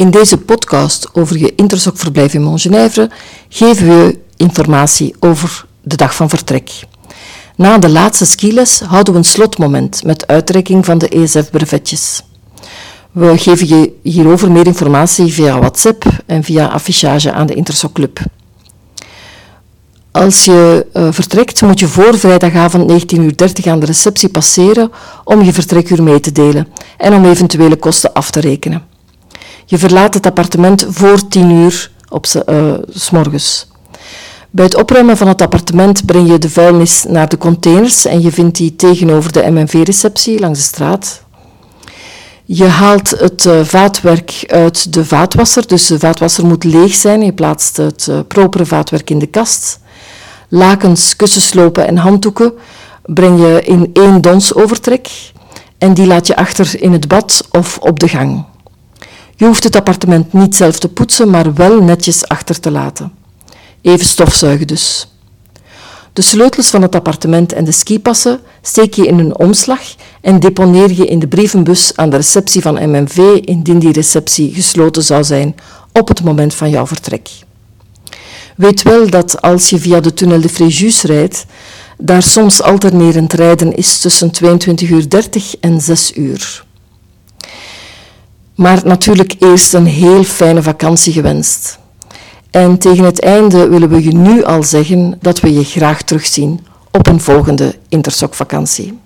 In deze podcast over je intersokverblijf in Montgenèvre geven we je informatie over de dag van vertrek. Na de laatste skiles houden we een slotmoment met uitreiking van de ESF-brevetjes. We geven je hierover meer informatie via WhatsApp en via affichage aan de Intersok Club. Als je uh, vertrekt, moet je voor vrijdagavond 19.30 uur aan de receptie passeren om je vertrekuur mee te delen en om eventuele kosten af te rekenen. Je verlaat het appartement voor 10 uur op uh, s morgens. Bij het opruimen van het appartement breng je de vuilnis naar de containers en je vindt die tegenover de MNV-receptie langs de straat. Je haalt het uh, vaatwerk uit de vaatwasser, dus de vaatwasser moet leeg zijn. Je plaatst het uh, propere vaatwerk in de kast. Lakens, kussenslopen en handdoeken breng je in één donsovertrek en die laat je achter in het bad of op de gang. Je hoeft het appartement niet zelf te poetsen, maar wel netjes achter te laten. Even stofzuigen dus. De sleutels van het appartement en de skipassen steek je in een omslag en deponeer je in de brievenbus aan de receptie van MMV indien die receptie gesloten zou zijn op het moment van jouw vertrek. Weet wel dat als je via de tunnel de Fréjus rijdt, daar soms alternerend rijden is tussen 22.30 uur en 6 uur. Maar natuurlijk eerst een heel fijne vakantie gewenst. En tegen het einde willen we je nu al zeggen dat we je graag terugzien op een volgende Intersok vakantie.